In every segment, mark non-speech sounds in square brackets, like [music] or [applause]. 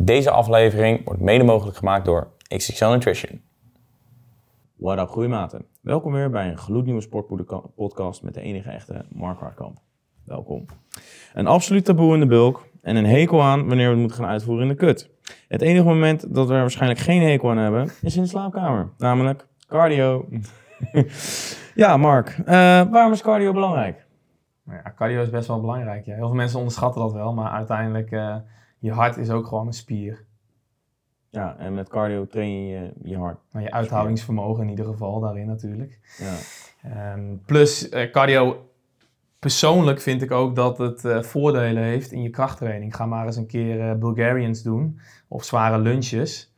Deze aflevering wordt mede mogelijk gemaakt door XXL Nutrition. What up, groeimaten. Welkom weer bij een gloednieuwe sportpodcast met de enige echte Mark Hartkamp. Welkom. Een absoluut taboe in de bulk en een hekel aan wanneer we het moeten gaan uitvoeren in de kut. Het enige moment dat we er waarschijnlijk geen hekel aan hebben, is in de slaapkamer. Namelijk cardio. [laughs] ja, Mark, eh, waarom is cardio belangrijk? Nou ja, cardio is best wel belangrijk. Ja. Heel veel mensen onderschatten dat wel, maar uiteindelijk, uh, je hart is ook gewoon een spier. Ja, en met cardio train je je hart. Nou, je uithoudingsvermogen in ieder geval daarin natuurlijk. Ja. Um, plus, uh, cardio persoonlijk vind ik ook dat het uh, voordelen heeft in je krachttraining. Ga maar eens een keer uh, Bulgarians doen of zware lunches.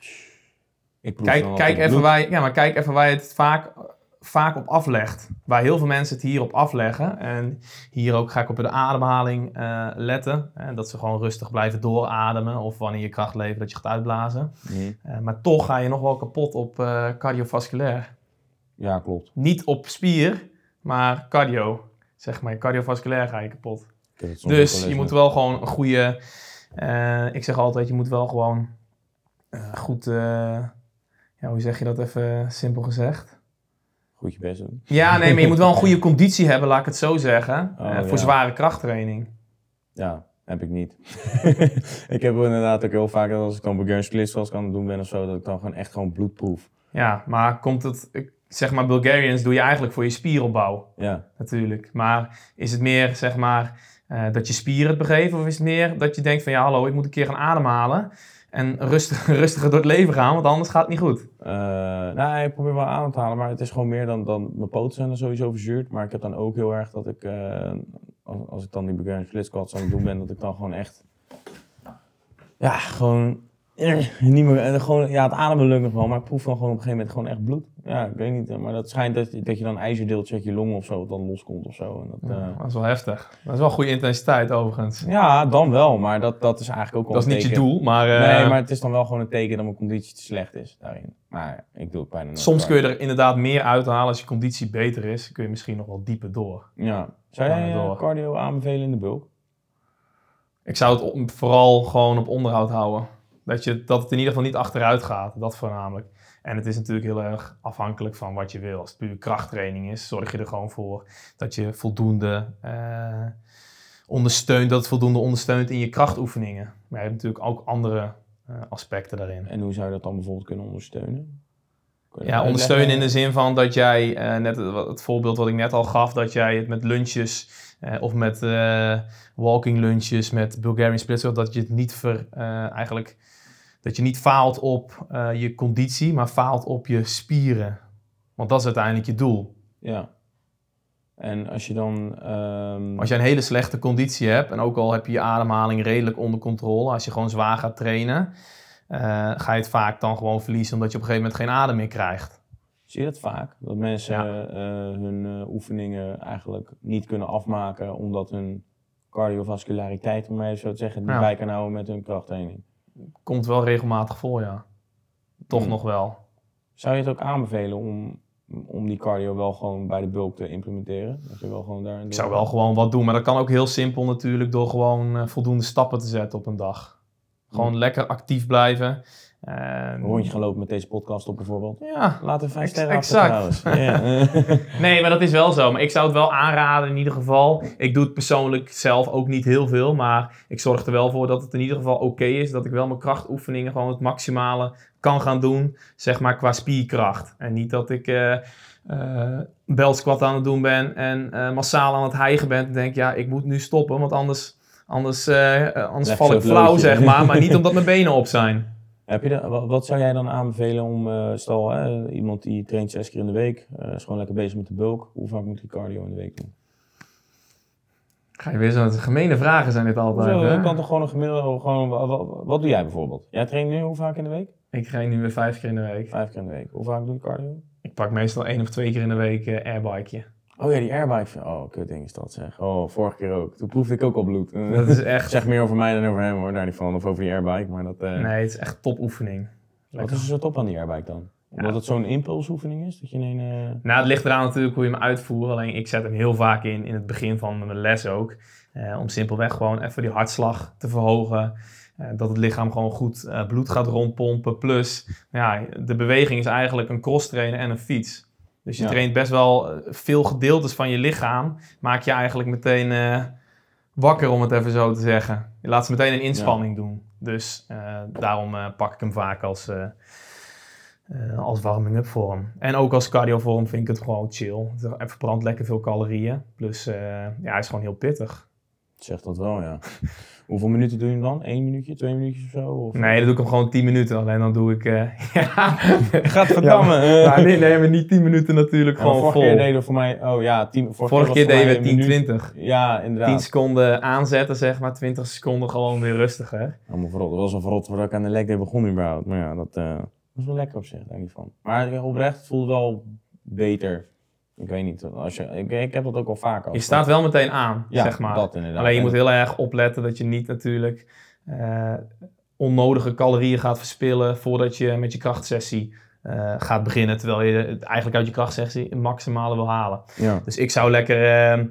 Kijk, kijk, even waar, ja, maar kijk even waar je het vaak, vaak op aflegt. Waar heel veel mensen het hier op afleggen. En hier ook ga ik op de ademhaling uh, letten. Hè, dat ze gewoon rustig blijven doorademen. Of wanneer je kracht levert dat je gaat uitblazen. Mm. maar toch ga je nog wel kapot op cardiovasculair. Ja, klopt. Niet op spier, maar cardio zeg maar, cardiovasculair ga je kapot. Dus je moet wel gewoon een goede, ik zeg altijd, je moet wel gewoon goed, ja, hoe zeg je dat even simpel gezegd? Goed je best doen. Ja, nee, maar je moet wel een goede [laughs] conditie hebben, laat ik het zo zeggen, oh, voor ja. zware krachttraining. Ja, heb ik niet. [laughs] ik heb inderdaad ook heel vaak dat als ik dan Bulgarian zoals kan doen ben of zo, dat ik dan gewoon echt gewoon bloed proef. Ja, maar komt het, zeg maar, Bulgarians doe je eigenlijk voor je spieropbouw. Ja. Natuurlijk. Maar is het meer, zeg maar, uh, dat je spieren het begeven? Of is het meer dat je denkt van, ja, hallo, ik moet een keer gaan ademhalen. En rustig, [laughs] rustiger door het leven gaan, want anders gaat het niet goed. Uh, nou, ik probeer wel adem te halen, maar het is gewoon meer dan, dan mijn poten zijn er sowieso verzuurd. Maar ik heb dan ook heel erg dat ik, uh, als, als, ik dan die Bulgarian split squats aan het doen ben, dat ik dan gewoon echt, ja, gewoon niet meer, gewoon, ja, het ademen lukt nog wel, maar ik proef dan gewoon op een gegeven moment gewoon echt bloed. Ja, ik weet niet, maar dat schijnt dat, dat je dan ijzerdeeltje uit je longen of zo wat dan loskomt of zo. En dat, ja, uh, dat is wel heftig. Dat is wel goede intensiteit overigens. Ja, dan wel, maar dat, dat is eigenlijk ook Dat is niet je doel, maar... Uh, nee, maar het is dan wel gewoon een teken dat mijn conditie te slecht is daarin. Maar ik doe het bijna nooit. Soms kun je er inderdaad meer uithalen als je conditie beter is, kun je misschien nog wel dieper door. Ja. Zou jij uh, cardio aanbevelen in de bulk? Ik zou het vooral gewoon op onderhoud houden. Dat, je, dat het in ieder geval niet achteruit gaat, dat voornamelijk. En het is natuurlijk heel erg afhankelijk van wat je wil. Als het puur krachttraining is, zorg je er gewoon voor dat je voldoende uh, ondersteunt, dat het voldoende ondersteunt in je krachtoefeningen. Maar je hebt natuurlijk ook andere uh, aspecten daarin. En hoe zou je dat dan bijvoorbeeld kunnen ondersteunen? Ja, ondersteunen in de zin van dat jij, uh, net het, het, voorbeeld wat ik net al gaf, dat jij het met lunches of met walking lunches, met Bulgarian splits, dat je het niet ver, eigenlijk dat je niet faalt op uh, je conditie, maar faalt op je spieren. Want dat is uiteindelijk je doel. Ja. En als je dan. Um... Als je een hele slechte conditie hebt, en ook al heb je je ademhaling redelijk onder controle, als je gewoon zwaar gaat trainen, uh, ga je het vaak dan gewoon verliezen omdat je op een gegeven moment geen adem meer krijgt. Zie je dat vaak? Dat mensen ja. uh, hun oefeningen eigenlijk niet kunnen afmaken omdat hun cardiovasculariteit, om maar even zo te zeggen, niet ja. bij kan houden met hun krachttraining komt wel regelmatig voor, ja. Toch Hmm. nog wel. Zou je het ook aanbevelen om, om die cardio wel gewoon bij de bulk te implementeren? Dat je wel gewoon daar Ik zou wel gewoon wat doen, maar dat kan ook heel simpel natuurlijk door gewoon uh, voldoende stappen te zetten op een dag. Gewoon Hmm. lekker actief blijven. En... Een rondje gaan lopen met deze podcast op bijvoorbeeld. Ja, Laten we vijf Ex- sterren exact. achter trouwens. [laughs] Ja. Nee, maar dat is wel zo. Maar ik zou het wel aanraden in ieder geval. Ik doe het persoonlijk zelf ook niet heel veel. Maar ik zorg er wel voor dat het in ieder geval oké is. Dat ik wel mijn krachtoefeningen gewoon het maximale kan gaan doen. Zeg maar qua spierkracht. En niet dat ik belt squat aan het doen ben. En eh, massaal aan het hijgen ben. En denk ja, ik moet nu stoppen. Want anders, anders, anders Leg val ik flauw zeg maar. Maar niet [laughs] omdat mijn benen op zijn. Heb je de, wa- wat zou jij dan aanbevelen om, eh, stel hè, iemand die traint zes keer in de week, eh, is gewoon lekker bezig met de bulk. Hoe vaak moet hij cardio in de week doen? Ga je weer zo'n gemene vragen zijn dit altijd. Zo, je kan toch gewoon een gemiddelde, gewoon, wa- wa- wat, doe jij bijvoorbeeld? Jij traint nu hoe vaak in de week? Ik train nu weer vijf keer in de week. Vijf keer in de week. Hoe vaak doe je cardio? Ik pak meestal één of twee keer in de week eh airbikeje. Oh ja, die airbike. Oh, kut ding is dat zeg. Oh, vorige keer ook. Toen proefde ik ook al bloed. [laughs] Dat is echt... Zeg meer over mij dan over hem hoor, daar niet van. Of over die airbike, maar dat... eh, Nee, het is echt topoefening. Wat is er zo top aan die airbike dan? Omdat Ja. het zo'n impulsoefening is? Dat je een... eh, Nou, het ligt eraan natuurlijk hoe je hem uitvoert. Alleen ik zet hem heel vaak in, in het begin van mijn les ook. Eh, om simpelweg gewoon even die hartslag te verhogen. dat het lichaam gewoon goed bloed gaat rondpompen. Plus, ja, de beweging is eigenlijk een cross trainen en een fiets. Dus je Ja. traint best wel eh, veel gedeeltes van je lichaam. Maak je eigenlijk meteen eh, wakker, om het even zo te zeggen. Je laat ze meteen een inspanning doen. Dus eh, daarom pak ik hem vaak als, als warming-up vorm. En ook als cardio vorm vind ik het gewoon chill. Het verbrandt lekker veel calorieën. Plus, ja, hij is gewoon heel pittig. Zegt dat wel, ja. [laughs] Hoeveel minuten doe je hem dan? Eén minuutje, twee minuutjes of zo? Of? Nee, dan doe ik hem gewoon 10 minuten. Alleen dan doe ik... eh [laughs] ja, Gadverdamme. Ja, eh. maar nee, nee, maar niet 10 minuten natuurlijk Ja, gewoon vorige keer vol. deden we voor mij... Oh ja, tien, vorige, Vorige keer deden we een 10, minuut. 20. Ja, inderdaad. 10 seconden aanzetten, zeg maar. 20 seconden gewoon weer rustiger. Allemaal verrot. Dat was al verrot voordat ik aan de leg day begon überhaupt. Maar ja, dat eh, was wel lekker op zich, daar niet van. Maar oprecht, het voelde wel beter. Ik weet niet, als je, ik, ik heb dat ook al vaak al. Je staat wel meteen aan, ja, zeg maar. dat inderdaad. Alleen je moet heel erg opletten dat je niet natuurlijk eh, onnodige calorieën gaat verspillen voordat je met je krachtsessie eh, gaat beginnen. Terwijl je het eigenlijk uit je krachtsessie een maximale wil halen. Ja, Dus ik zou lekker eh,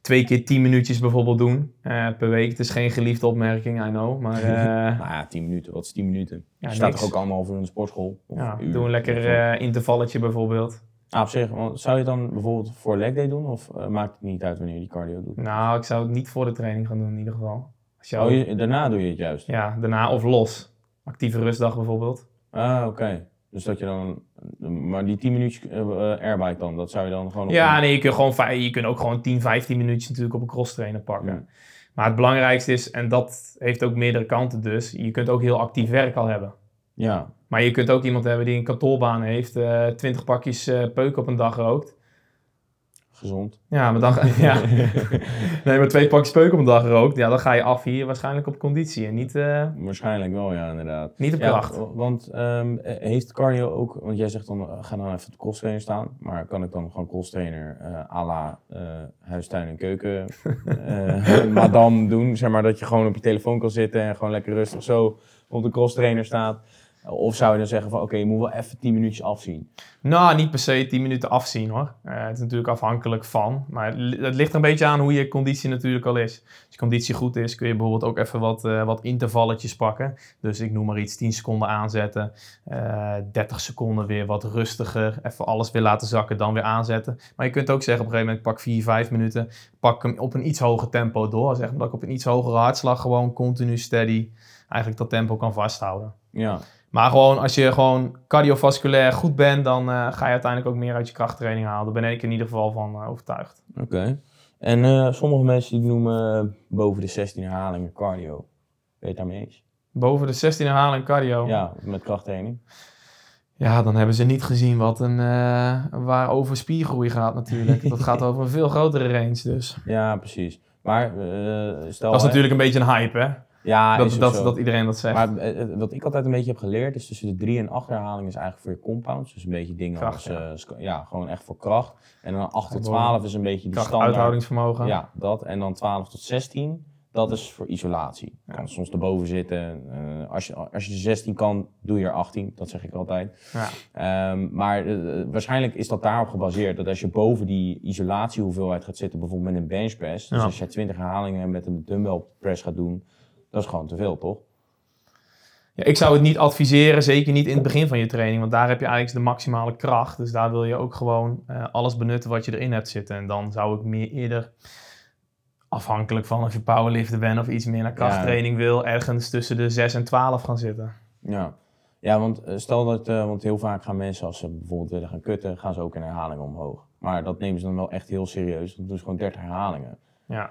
twee keer 10 minuutjes bijvoorbeeld doen eh, per week. Het is geen geliefde opmerking, I know. Maar [laughs] nou ja, 10 minuten. Wat is 10 minuten? Ja, je staat niks. toch ook allemaal voor de sportschool? Of ja, uur, doe een lekker intervalletje bijvoorbeeld. Ah, op zich, want zou je het dan bijvoorbeeld voor leg day doen? Of eh, maakt het niet uit wanneer je die cardio doet? Nou, ik zou het niet voor de training gaan doen in ieder geval. Als Oh, je- daarna doe je het juist? Ja, daarna of los. Actieve rustdag bijvoorbeeld. Ah, oké. Dus dat je dan... Maar die 10 minuutjes eh, airbike dan, dat zou je dan gewoon... op Ja, nee, je kunt, gewoon, je kunt ook gewoon 10, 15 minuutjes natuurlijk op een cross trainer pakken. Ja. Maar het belangrijkste is, en dat heeft ook meerdere kanten dus, je kunt ook heel actief werk al hebben. Ja, Maar je kunt ook iemand hebben die een kantorbaan heeft, eh 20 pakjes eh peuk op een dag rookt. gezond. Ja, maar dan, ja. [laughs] nee, maar twee pakjes peuk op een dag gerookt, ja, dan ga je af hier waarschijnlijk op conditie en niet, eh, Waarschijnlijk wel, ja, inderdaad. niet op Ja, kracht. want ehm, eh, heeft cardio ook, want jij zegt dan, ga dan even op de crosstrainer staan, maar kan ik dan gewoon crosstrainer eh à la huistuin en keuken [laughs] madame doen, zeg maar dat je gewoon op je telefoon kan zitten en gewoon lekker rustig zo op de crosstrainer staat. Of zou je dan zeggen van, oké, je moet wel even 10 minuutjes afzien. Nou, niet per se 10 minuten afzien hoor. Eh, het is natuurlijk afhankelijk van. Maar het li- het ligt er een beetje aan hoe je conditie natuurlijk al is. Als je conditie goed is, kun je bijvoorbeeld ook even wat, eh, wat intervalletjes pakken. Dus ik noem maar iets, 10 seconden aanzetten. eh 30 seconden weer wat rustiger. Even alles weer laten zakken, dan weer aanzetten. Maar je kunt ook zeggen op een gegeven moment, pak 4, 5 minuten. Pak hem op een iets hoger tempo door. Zeg maar dat ik op een iets hogere hartslag gewoon continu steady eigenlijk dat tempo kan vasthouden. Ja, Maar gewoon, als je gewoon cardiovasculair goed bent, dan eh, ga je uiteindelijk ook meer uit je krachttraining halen. Daar ben ik in ieder geval van eh, overtuigd. oké. En eh, sommige mensen die noemen boven de 16 herhalingen cardio. Ben je het daarmee eens? Boven de 16 herhalen cardio. Ja, met krachttraining. Ja, dan hebben ze niet gezien wat een, waar over spiergroei gaat natuurlijk. dat gaat [laughs] over een veel grotere range dus. Ja, precies. Maar stel... Dat is hè- natuurlijk een beetje een hype, hè? Ja, Dat, dat, dat iedereen dat zegt. Maar eh, eh, wat ik altijd een beetje heb geleerd is tussen de 3 en 8 herhalingen is eigenlijk voor je compounds. Dus een beetje dingen Kracht, als, ja. eh, ja, gewoon echt voor kracht. En dan 8 tot Ja, 12 is een beetje die Kracht, standaard. uithoudingsvermogen. Ja, dat. En dan 12 tot 16, dat is voor isolatie. Je Ja. kan soms erboven zitten. als, je, als je de 16 kan, doe je er 18. Dat zeg ik altijd. Ja. Ehm, maar waarschijnlijk is dat daarop gebaseerd. Dat als je boven die isolatiehoeveelheid gaat zitten, bijvoorbeeld met een benchpress. Dus Ja. als je 20 herhalingen met een dumbbell press gaat doen, dat is gewoon te veel, toch? Ja, ik zou het niet adviseren, zeker niet in het begin van je training, want daar heb je eigenlijk de maximale kracht. Dus daar wil je ook gewoon eh, alles benutten wat je erin hebt zitten. En dan zou ik meer eerder, afhankelijk van of je powerlifter bent of iets meer naar krachttraining wil, ergens tussen de 6 en 12 gaan zitten. Ja, ja want eh, stel dat, eh, want heel vaak gaan mensen als ze bijvoorbeeld willen gaan kutten, gaan ze ook in herhalingen omhoog. Maar dat nemen ze dan wel echt heel serieus. Dan doen ze gewoon 30 herhalingen. Ja,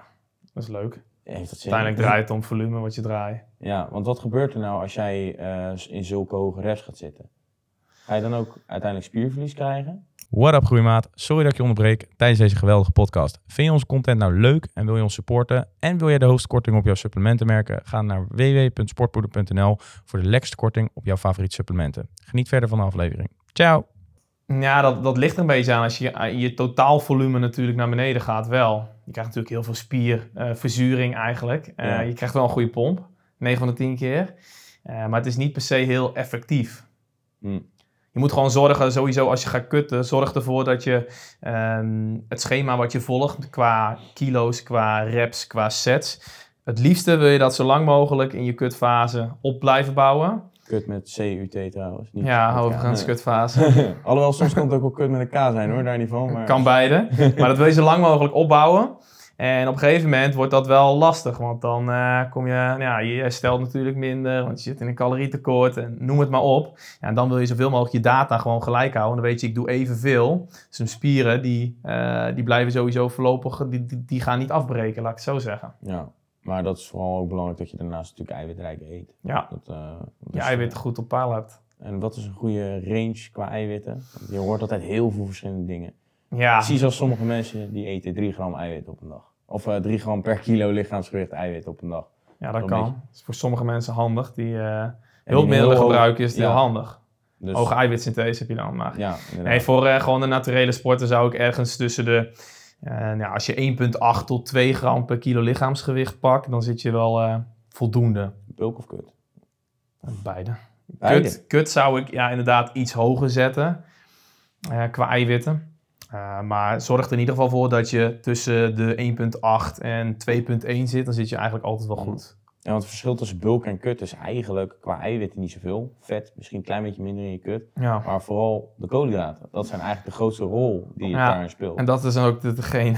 dat is leuk. Heeft dat zin? Uiteindelijk draait het om volume wat je draait. Ja, want wat gebeurt er nou als jij eh, in zulke hoge reps gaat zitten? Ga je dan ook uiteindelijk spierverlies krijgen? What up groeimaat, sorry dat ik je onderbreek tijdens deze geweldige podcast. Vind je onze content nou leuk en wil je ons supporten en wil jij de hoogste korting op jouw supplementen merken? Ga naar www.sportpoeder.nl voor de lekkerste korting op jouw favoriete supplementen. Geniet verder van de aflevering. Ciao! Ja, dat, dat ligt er een beetje aan. Als je je, je totaalvolume natuurlijk naar beneden gaat, wel. Je krijgt natuurlijk heel veel spierverzuring eigenlijk. Eh, Ja. Je krijgt wel een goede pomp, 9 van de 10 keer. Eh, maar het is niet per se heel effectief. Hm. Je moet gewoon zorgen, sowieso als je gaat kutten, zorg ervoor dat je ehm, het schema wat je volgt qua kilo's, qua reps, qua sets, Het liefste wil je dat zo lang mogelijk in je kutfase op blijven bouwen. Kut met CUT trouwens. Niet Ja, overigens kutfase. [laughs] Alhoewel, soms kan het ook wel kut met een K zijn hoor, daar niet van. Maar... Kan beide. Maar dat wil je zo lang mogelijk opbouwen. En op een gegeven moment wordt dat wel lastig. Want dan eh, kom je, nou ja, je herstelt natuurlijk minder. Want je zit in een calorietekort en noem het maar op. Ja, en dan wil je zoveel mogelijk je data gewoon gelijk houden. Dan weet je, ik doe evenveel. Dus mijn spieren, die, eh, die blijven sowieso voorlopig, die, die, die gaan niet afbreken, laat ik het zo zeggen. Ja, maar dat is vooral ook belangrijk dat je daarnaast natuurlijk eiwitrijk eet. Ja, Dat, eh, dat je eiwitten goed op paal hebt. En wat is een goede range qua eiwitten? Je hoort altijd heel veel verschillende dingen. Ja, zie zelfs sommige mensen die eten 3 gram eiwit op een dag. Of eh 3 gram per kilo lichaamsgewicht eiwit op een dag. ja dat kan. Dat is voor sommige mensen handig. Die eh En hulpmiddelen gebruiken is het heel handig. Dus, Hoge eiwitsynthese heb je dan. Maar Ja. Nee, voor eh, gewoon de naturele sporten zou ik ergens tussen de... nou, als je 1,8 tot 2 gram per kilo lichaamsgewicht pakt, dan zit je wel eh, voldoende. Bulk of kut? Beide. Beide. Kut, kut zou ik ja, inderdaad iets hoger zetten eh, qua eiwitten. Eh, maar zorg er in ieder geval voor dat je tussen de 1,8 en 2,1 zit. Dan zit je eigenlijk altijd wel goed. Ja, want het verschil tussen bulk en kut is eigenlijk qua eiwitten niet zoveel. Vet misschien een klein beetje minder in je kut. Ja. Maar vooral de koolhydraten. Dat zijn eigenlijk de grootste rol die Ja, daarin speelt. En dat is dan ook de- degene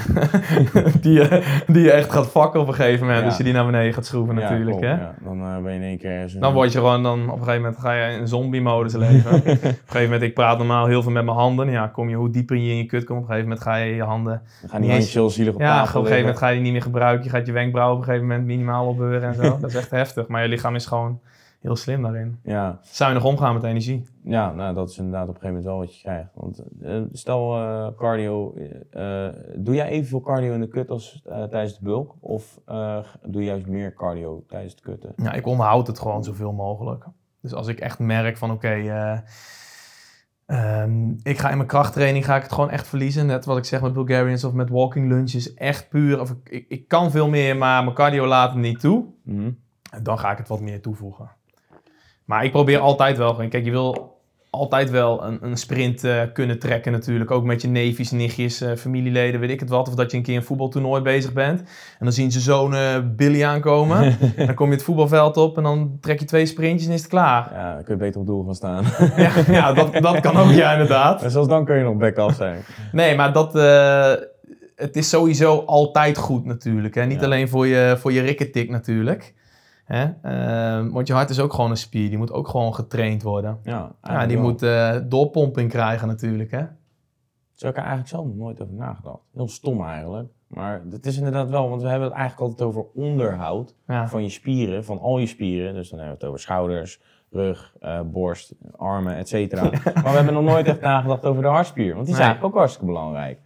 [laughs] die, je, die je echt gaat vakken op een gegeven moment. Ja. Als je die naar beneden gaat schroeven natuurlijk. hè? ja. Dan eh, ben je in één keer... zo- Dan word je gewoon, dan op een gegeven moment ga je in zombie-modus leven. [laughs] op een gegeven moment, ik praat normaal heel veel met mijn handen. Ja, kom je, hoe dieper je in je kut komt, op een gegeven moment ga je je handen... Dan gaan die handjes heel zielig op Ja, op een gegeven moment ga je die niet meer gebruiken. Je gaat je wenkbrauwen op een gegeven moment minimaal opbeuren en zo. [laughs] [laughs] Dat is echt heftig. Maar je lichaam is gewoon heel slim daarin. Ja, Zuinig omgaan met energie. ja nou, dat is inderdaad op een gegeven moment wel wat je krijgt. Want eh, stel eh, cardio, eh, doe jij evenveel cardio in de kut als tijdens de bulk? Of doe je juist meer cardio tijdens de kutten? Ja, ik onderhoud het gewoon zoveel mogelijk. Dus als ik echt merk van oké, ehm, ik ga in mijn krachttraining ga ik het gewoon echt verliezen. Net wat ik zeg met Bulgarians of met walking lunches. Echt puur, of ik, ik, ik kan veel meer, maar mijn cardio laat het niet toe. Mhm. Dan ga ik het wat meer toevoegen. Maar ik probeer altijd wel gewoon. Kijk, je wil altijd wel een, een sprint eh, kunnen trekken natuurlijk. Ook met je neefjes, nichtjes, eh, familieleden, weet ik het wat. Of dat je een keer een voetbaltoernooi bezig bent. En dan zien ze zo'n eh, Billy aankomen. [laughs] dan kom je het voetbalveld op en dan trek je twee sprintjes en is het klaar. Ja, dan kun je beter op doel gaan staan. [laughs] Ja, ja dat, dat kan ook, ja, inderdaad. en zelfs dan kun je nog back-off zijn. Nee, maar dat... het is sowieso altijd goed natuurlijk. Hè? Niet Ja. alleen voor je, voor je rikketik natuurlijk. Hè? Ehm, want je hart is ook gewoon een spier. Die moet ook gewoon getraind worden. Ja, Ja, die wel. moet eh, doorpomping krijgen natuurlijk. Hè? Zo heb ik er eigenlijk zelf nog nooit over nagedacht. Heel stom eigenlijk. Maar het is inderdaad wel, want we hebben het eigenlijk altijd over onderhoud Ja. van je spieren, van al je spieren. Dus dan hebben we het over schouders, rug, eh, borst, armen, et cetera. [laughs] maar we hebben nog nooit echt nagedacht over de hartspier, want die is Nee. eigenlijk ook hartstikke belangrijk.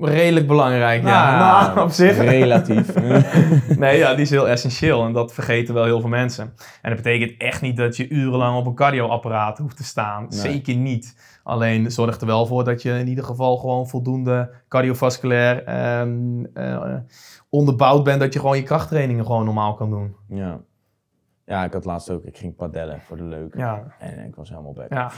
Redelijk belangrijk, ja. Nou, [laughs] op zich. Relatief. [laughs] Nee, ja, die is heel [laughs] essentieel en dat vergeten wel heel veel mensen. En dat betekent echt niet dat je urenlang op een cardioapparaat hoeft te staan. Nee. Zeker niet. Alleen zorg er wel voor dat je in ieder geval gewoon voldoende cardiovasculair ehm, eh, onderbouwd bent. Dat je gewoon je krachttrainingen gewoon normaal kan doen. ja. ja, ik had laatst ook, ik ging padellen voor de leuk. Ja, En ik was helemaal back. ja.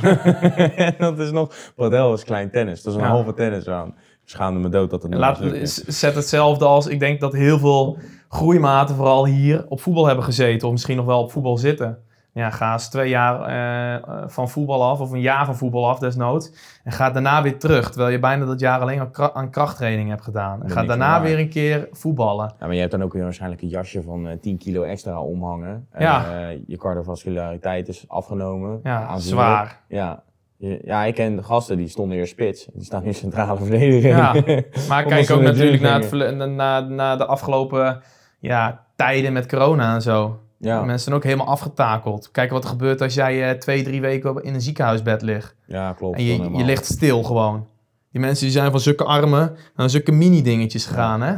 en dat is nog, padel is klein tennis, dat is een Ja. halve tennis aan. Schaamde me dood dat het Laat, zet hetzelfde als, ik denk dat heel veel groeimaten vooral hier op voetbal hebben gezeten. Of misschien nog wel op voetbal zitten. Ja, ga eens twee jaar eh, eh, van voetbal af, of een jaar van voetbal af desnoods. En ga daarna weer terug, terwijl je bijna dat jaar alleen kra- aan krachttraining hebt gedaan. En ga daarna weer een keer voetballen. Ja, maar je hebt dan ook weer waarschijnlijk een jasje van eh 10 kilo extra omhangen. En, Ja. eh, je cardiovasculariteit is afgenomen. Ja, zwaar. Ja. Ja, ik ken de gasten die stonden eerst spits. Die staan nu centrale verdediging. Ja. [laughs] Maar kijk ook natuurlijk naar, het, na, na de afgelopen ja, tijden met corona en zo. ja. Mensen zijn ook helemaal afgetakeld. Kijk wat er gebeurt als jij eh, twee, drie weken in een ziekenhuisbed ligt. ja, klopt. En je, je ligt stil gewoon. Die mensen die zijn van zulke armen naar zulke mini-dingetjes gegaan, hè?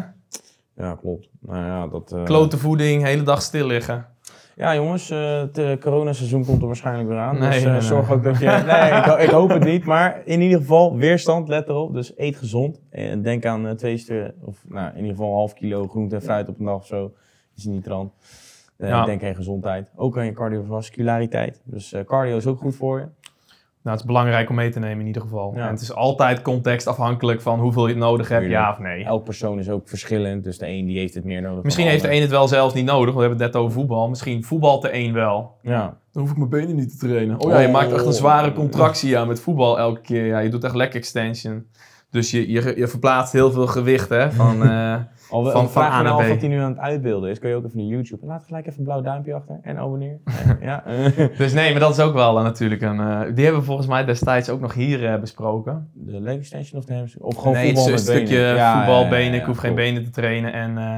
Ja, klopt. Nou ja, dat... eh, Klote voeding, hele dag stil liggen. Ja, jongens, eh, het eh, coronaseizoen komt er waarschijnlijk weer aan. Nee, dus eh, nee, nee. zorg ook dat je... Nee, ik, ho- ik hoop het niet. Maar in ieder geval, weerstand, let erop. Dus eet gezond. En denk aan twee stukken, of nou, in ieder geval een half kilo groente en fruit op een dag of zo. Is niet trant. Ja. Denk aan je gezondheid. Ook aan je cardiovasculariteit. Dus cardio is ook goed voor je. Nou, het is belangrijk om mee te nemen in ieder geval. Ja. En het is altijd contextafhankelijk van hoeveel je het nodig hebt, Tuurlijk. ja of nee. Elk persoon is ook verschillend, dus de een die heeft het meer nodig. Misschien heeft de een het wel zelfs niet nodig, want we hebben het net over voetbal. Misschien voetbalt de een wel. Ja, Dan hoef ik mijn benen niet te trainen. Oh ja, je Oh. maakt echt een zware contractie aan met voetbal elke keer. Ja, je doet echt leg extension. Dus je, je, je verplaatst heel veel gewicht, hè. Van, [laughs] eh, Al Van- van, A naar af B. wat hij nu aan het uitbeelden is, kun je ook even naar YouTube. Laat gelijk even een blauw duimpje achter en abonneer. [laughs] ja. [laughs] dus nee, maar dat is ook wel eh, natuurlijk een... eh, die hebben we volgens mij destijds ook nog hier eh, besproken. De leg extension of de hamstring? Of gewoon nee, voetbal een met stukje benen? Ja, voetbalbenen. ja, ja, ja, ik hoef geen benen te trainen. En eh,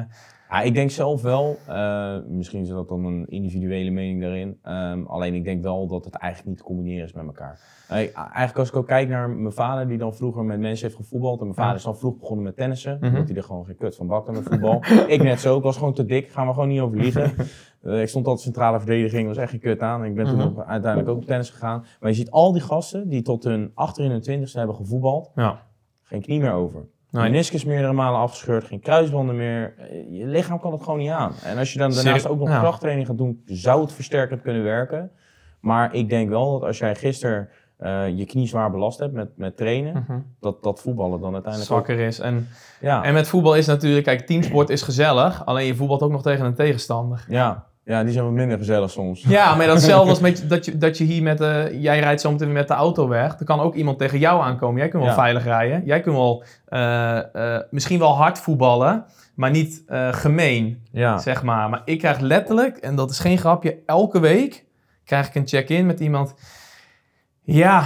Ja, ik denk zelf wel, eh, misschien is dat dan een individuele mening daarin. ehm, alleen ik denk wel dat het eigenlijk niet te combineren is met elkaar. Eigenlijk als ik ook kijk naar mijn vader, die dan vroeger met mensen heeft gevoetbald. En mijn vader is dan vroeg begonnen met tennissen. Mhm. Omdat hij er gewoon geen kut van bakte met voetbal. [laughs] ik net zo, ik was gewoon te dik, gaan we gewoon niet over liegen. [laughs] Eh, ik stond altijd centrale verdediging, was echt geen kut aan. Ik ben toen Mhm. uiteindelijk ook op tennis gegaan. Maar je ziet al die gasten die tot hun achter in hun twintigste hebben gevoetbald. ja. Geen knie meer over. Nee. Meniscus meerdere malen afgescheurd, geen kruisbanden meer. Je lichaam kan het gewoon niet aan. En als je dan daarnaast ook nog krachttraining gaat doen, zou het versterkend kunnen werken. Maar ik denk wel dat als jij gisteren eh, je knie zwaar belast hebt met, met trainen, Mhm. dat, dat voetballen dan uiteindelijk ook... zwakker is. En, Ja, en met voetbal is natuurlijk... Kijk, teamsport is gezellig. Alleen je voetbalt ook nog tegen een tegenstander. ja, ja, die zijn wat minder gezellig soms. Ja, maar dat is hetzelfde als [laughs] met, dat, je, dat je hier met... eh, jij rijdt zo meteen weer met de auto weg. Er kan ook iemand tegen jou aankomen. Jij kunt wel Ja. veilig rijden. Jij kunt wel eh, eh, misschien wel hard voetballen. Maar niet gemeen, Ja, zeg maar. Maar ik krijg letterlijk, en dat is geen grapje, elke week krijg ik een check-in met iemand... Ja,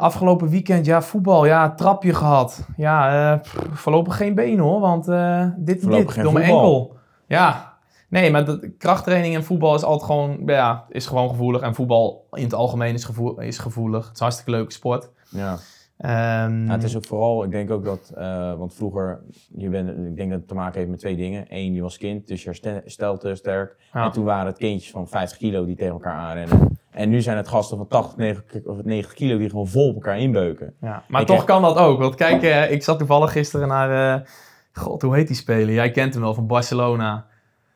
afgelopen weekend, ja, voetbal, ja, trapje gehad. Ja, pff, voorlopig geen been hoor, want dit en dit, door mijn enkel. Ja, nee, maar dat, krachttraining en voetbal is altijd gewoon, ja, is gewoon gevoelig. En voetbal in het algemeen is, gevoel, is gevoelig. Het is een hartstikke leuke sport. ja. Ehm, het is ook vooral, ik denk ook dat, eh, want vroeger, je bent, ik denk dat het te maken heeft met twee dingen. Eén, je was kind, dus je herstel- herstelt te sterk. ja. En toen waren het kindjes van 50 kilo die tegen elkaar aanrennen. En nu zijn het gasten van 80, 90, of 90 kilo die gewoon vol op elkaar inbeuken. Ja, maar Ik toch heb- kan dat ook. Want kijk, eh, ik zat toevallig gisteren naar... eh, God, hoe heet die speler? Jij kent hem wel, van Barcelona.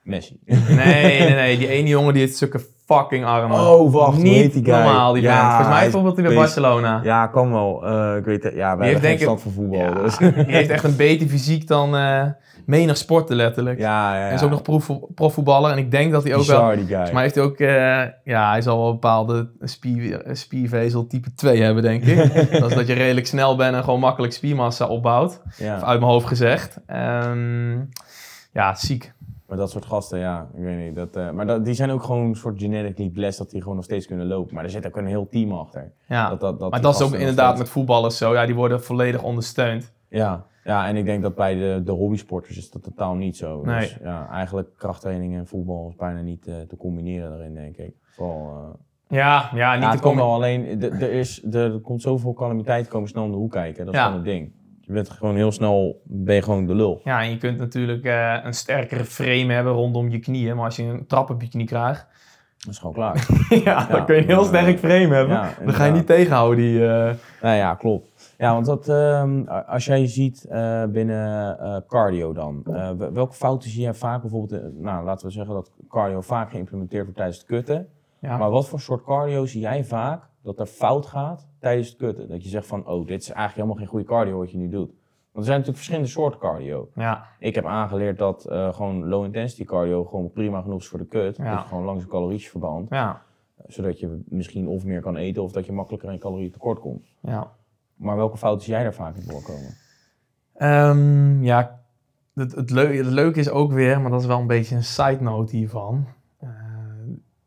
Messi. [laughs] Nee, nee, nee. Die ene jongen die heeft zulke fucking armen. Oh, wacht, Niet die guy? normaal, die Ja, vent. Volgens mij bijvoorbeeld hij bij. Barcelona. Ja, kan wel. Eh, ik weet het. Ja, wij hebben geen stand voor voetbal. Ja, Dus. [laughs] die heeft echt een beter fysiek dan eh menig sporten letterlijk. Ja, ja, ja. Hij is ook nog prof, profvoetballer en ik denk dat hij ook wel... Bizar, die guy. Volgens mij heeft hij ook... eh, ja, hij zal wel een bepaalde spier, spiervezel type 2 hebben, denk ik. [laughs] dat is dat je redelijk snel bent en gewoon makkelijk spiermassa opbouwt. ja. Uit mijn hoofd gezegd. Ehm, ja, ziek. Maar dat soort gasten, ja, ik weet niet. Dat, eh, maar dat, die zijn ook gewoon een soort genetically blessed dat die gewoon nog steeds kunnen lopen. Maar er zit ook een heel team achter. Ja. Dat, dat, dat maar dat is ook inderdaad steeds- met voetballers zo. Ja, die worden volledig ondersteund. Ja, ja, en ik denk dat bij de, de hobbysporters is dat totaal niet zo. Nee. Dus ja, eigenlijk krachttraining en voetbal is bijna niet eh, te combineren daarin, denk ik. Vooral, eh, Ja, ja niet ja, te komen. alleen, er, is, er komt zoveel calamiteiten komen snel om de hoek kijken. Dat is Ja. gewoon het ding. Je bent gewoon heel snel, ben je gewoon de lul. Ja, en je kunt natuurlijk eh, een sterkere frame hebben rondom je knieën. Maar als je een trap op je knie krijgt, Dat is gewoon klaar. [laughs] ja, dan kun je een heel sterk frame hebben. Ja, dan ga je niet tegenhouden. Die, eh, Nou ja, klopt. Ja, want dat, ehm, als jij ziet eh, binnen cardio dan, wel- welke fouten zie jij vaak bijvoorbeeld, nou laten we zeggen dat cardio vaak geïmplementeerd wordt tijdens het kutten. Ja. Maar wat voor soort cardio zie jij vaak dat er fout gaat tijdens het kutten? Dat je zegt van, oh, dit is eigenlijk helemaal geen goede cardio wat je nu doet. Want er zijn natuurlijk verschillende soorten cardio. ja, Ik heb aangeleerd dat eh, gewoon low intensity cardio gewoon prima genoeg is voor de kut. Ja. Dat je gewoon langs een calorietje verband. ja, Zodat je misschien of meer kan eten of dat je makkelijker in calorieën tekort komt. ja. Maar welke fouten zie jij daar vaak in voorkomen? Ehm, ja, het, het, leu- het leuke is ook weer, maar dat is wel een beetje een side note hiervan.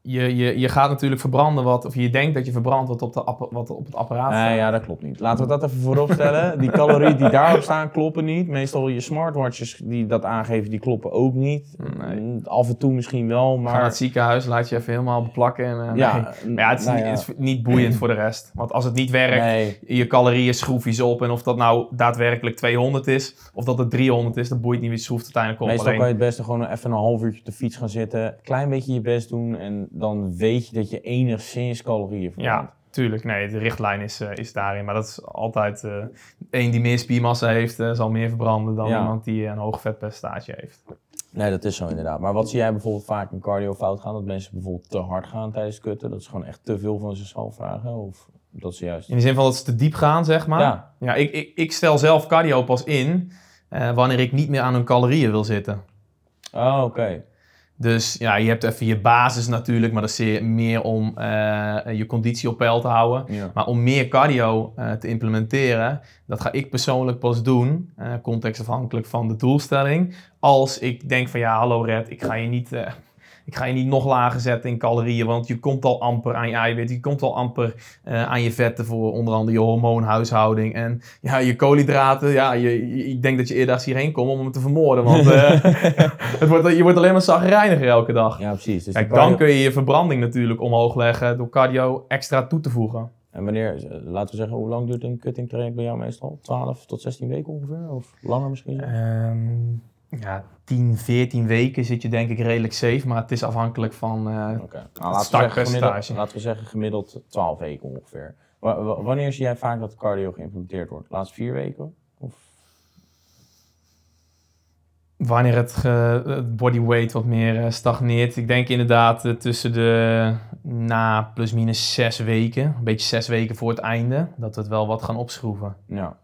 Je, je, je gaat natuurlijk verbranden wat, of je denkt dat je verbrandt wat op, de wat op het apparaat staat. Nee, ja, dat klopt niet. Laten we dat even voorop stellen. Die calorieën die daarop staan kloppen niet. Meestal je smartwatches die dat aangeven, die kloppen ook niet. Nee. Af en toe misschien wel, Ga naar maar... het ziekenhuis, laat je even helemaal beplakken. En, eh, Ja, nee. Maar ja, het is, nou niet, ja. het is niet boeiend [clears throat] voor de rest. Want als het niet werkt, Nee, je calorieën schroef je ze op. En of dat nou daadwerkelijk 200 is, of dat het 300 is, dat boeit niet, wie schroeft uiteindelijk op. meestal kan je het beste gewoon even een half uurtje op de fiets gaan zitten. Klein beetje je best doen en dan weet je dat je enigszins calorieën verbrandt. Ja, tuurlijk. Nee, de richtlijn is, eh, is daarin. Maar dat is altijd... eh een die meer spiermassa heeft, eh, zal meer verbranden dan Ja. iemand die een hoog vetpercentage heeft. Nee, dat is zo inderdaad. Maar wat zie jij bijvoorbeeld vaak in cardio fout gaan? Dat mensen bijvoorbeeld te hard gaan tijdens kutten? Dat ze gewoon echt te veel van zichzelf vragen? Of... dat is juist. In de zin van dat ze te diep gaan, zeg maar. Ja. Ja, ik, ik, ik stel zelf cardio pas in wanneer ik niet meer aan hun calorieën wil zitten. Oh, oké. Dus ja, je hebt even je basis natuurlijk, maar dat is meer om eh, je conditie op peil te houden. Ja. Maar om meer cardio eh, te implementeren, dat ga ik persoonlijk pas doen, eh contextafhankelijk van de doelstelling. Als ik denk van ja, hallo Red, ik ga je niet, ik ga je niet nog lager zetten in calorieën, want je komt al amper aan je eiwit, je komt al amper eh, aan je vetten voor onder andere je hormoonhuishouding. En ja, je koolhydraten, ja, je, je- ik denk dat je eerder hierheen komt om hem te vermoorden, want eh, [laughs] het wordt, je wordt alleen maar zagrijniger elke dag. Ja, precies. Dus Kijk, cardio- dan kun je je verbranding natuurlijk omhoog leggen door cardio extra toe te voegen. En wanneer, eh, laten we zeggen, hoe lang duurt een cutting traject bij jou meestal? 12 tot 16 weken ongeveer? Of langer misschien? zelfs? Ja, 10, 14 weken zit je denk ik redelijk safe, maar het is afhankelijk van... eh, Oké. Nou, laten, we zeggen, startpercentage. gemiddeld, laten we zeggen gemiddeld 12 weken ongeveer. Wa- wa- wanneer zie jij vaak dat cardio geïmplementeerd wordt? De laatste vier weken? Of? wanneer het, het bodyweight wat meer eh, stagneert. Ik denk inderdaad eh, tussen de na plus minus zes weken, een beetje zes weken voor het einde, dat we het wel wat gaan opschroeven. Ja.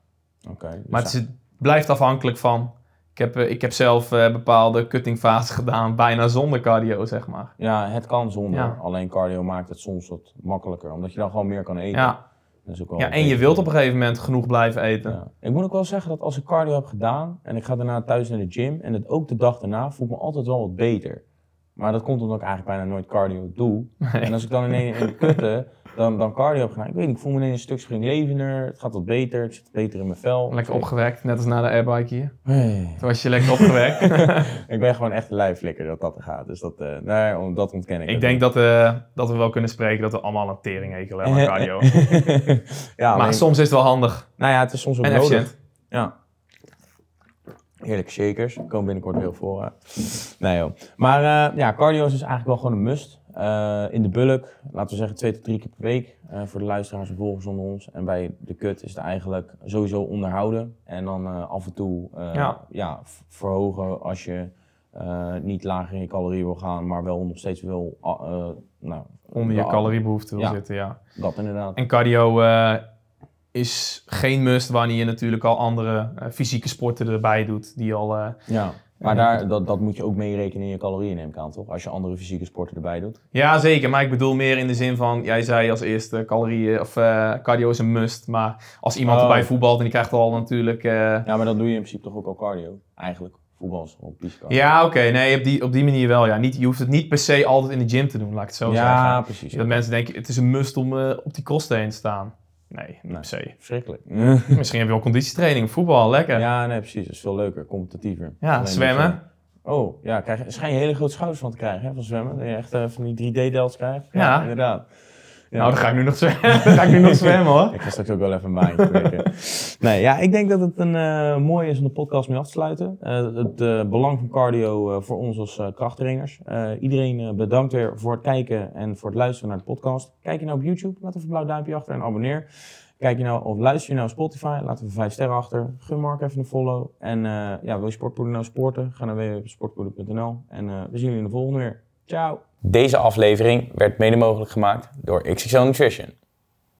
Oké. dus Maar het, is- het blijft afhankelijk van... Ik heb, eh, ik heb zelf eh, bepaalde cuttingfases [laughs] gedaan, bijna zonder cardio, zeg maar. Ja, het kan zonder. Ja. Alleen cardio maakt het soms wat makkelijker, omdat je dan gewoon meer kan eten. Ja, Dat is ook wel ja en je wilt op een gegeven moment genoeg blijven eten. Ja. Ik moet ook wel zeggen dat als ik cardio heb gedaan en ik ga daarna thuis naar de gym en het ook de dag daarna, voel ik me altijd wel wat beter. Maar dat komt omdat ik eigenlijk bijna nooit cardio doe. En als ik dan ineens in de [laughs] dan, dan cardio heb gedaan, ik weet niet, ik voel me ineens een stuk springlevender, het gaat wat beter, ik zit beter in mijn vel. Lekker opgewekt, net als na de airbike hier. Hey. Toen was je lekker opgewekt. [laughs] ik ben gewoon echt een lijflikker dat dat er gaat. Dus dat, eh nee, dat ontken ik. ik denk niet. dat, eh, dat we wel kunnen spreken dat we allemaal een teringhekel hebben aan cardio. [laughs] ja, maar soms is het wel handig nou ja, het is soms ook en nodig. efficiënt. Ja. Heerlijke shakers. Komen binnenkort weer voor. hè. Nee joh. Maar eh, ja, cardio is dus eigenlijk wel gewoon een must. Eh, in de bulk, laten we zeggen twee tot drie keer per week. eh, voor de luisteraars en volgers onder ons. En bij de cut is het eigenlijk sowieso onderhouden. En dan eh, af en toe Ja. verhogen als je niet lager in je calorieën wil gaan. Maar wel nog steeds wil, ah, nou, Onder je caloriebehoefte wil Ja. zitten, ja. Dat inderdaad. En cardio is geen must wanneer je natuurlijk al andere fysieke sporten erbij doet. Die al, Ja. Maar Ja. daar, dat, dat moet je ook meerekenen in je calorieën neem ik aan, toch? Als je andere fysieke sporten erbij doet. Ja, zeker. Maar ik bedoel meer in de zin van, jij zei als eerste calorieën of eh, cardio is een must. Maar als iemand Oh. erbij voetbalt en die krijgt al natuurlijk... eh, Ja, maar dan doe je in principe toch ook al cardio, eigenlijk. Voetbal is gewoon pisco. ja, oké. nee, op die, op die manier wel. Ja. Niet, je hoeft het niet per se altijd in de gym te doen, laat ik het zo ja zeggen. precies. Dat mensen denken, het is een must om eh, op die kosten heen te staan. Nee, niet Nee. per se. Verschrikkelijk. [laughs] Misschien heb je wel conditietraining, voetbal, lekker. Ja, ja, nee, precies. Dat is veel leuker, competitiever. Alleen zwemmen. je- Oh, ja, krijg, je- schijn je hele grote schouders van te krijgen, hè, van zwemmen. Dat je echt eh, van die 3D-delts krijgt. Ja. inderdaad. Ja. Nou, dan ga ik nu nog zwemmen, [laughs] dan ga ik nu nog zwemmen hoor. Ik ga straks ook wel even een baantje. [laughs] Nee, ja, ik denk dat het een eh mooi is om de podcast mee af te sluiten. Eh, het belang van cardio eh, voor ons als krachttrainers. Iedereen bedankt weer voor het kijken en voor het luisteren naar de podcast. Kijk je nou op YouTube, laat even een blauw duimpje achter en abonneer. Kijk je nou of luister je nou op Spotify, laat even vijf sterren achter. Gun Mark even een follow. En ja, wil je Sportpoeder nou sporten? Ga naar www.sportpoeder.nl. En we zien jullie in de volgende weer. Ciao! Deze aflevering werd mede mogelijk gemaakt door XXL Nutrition.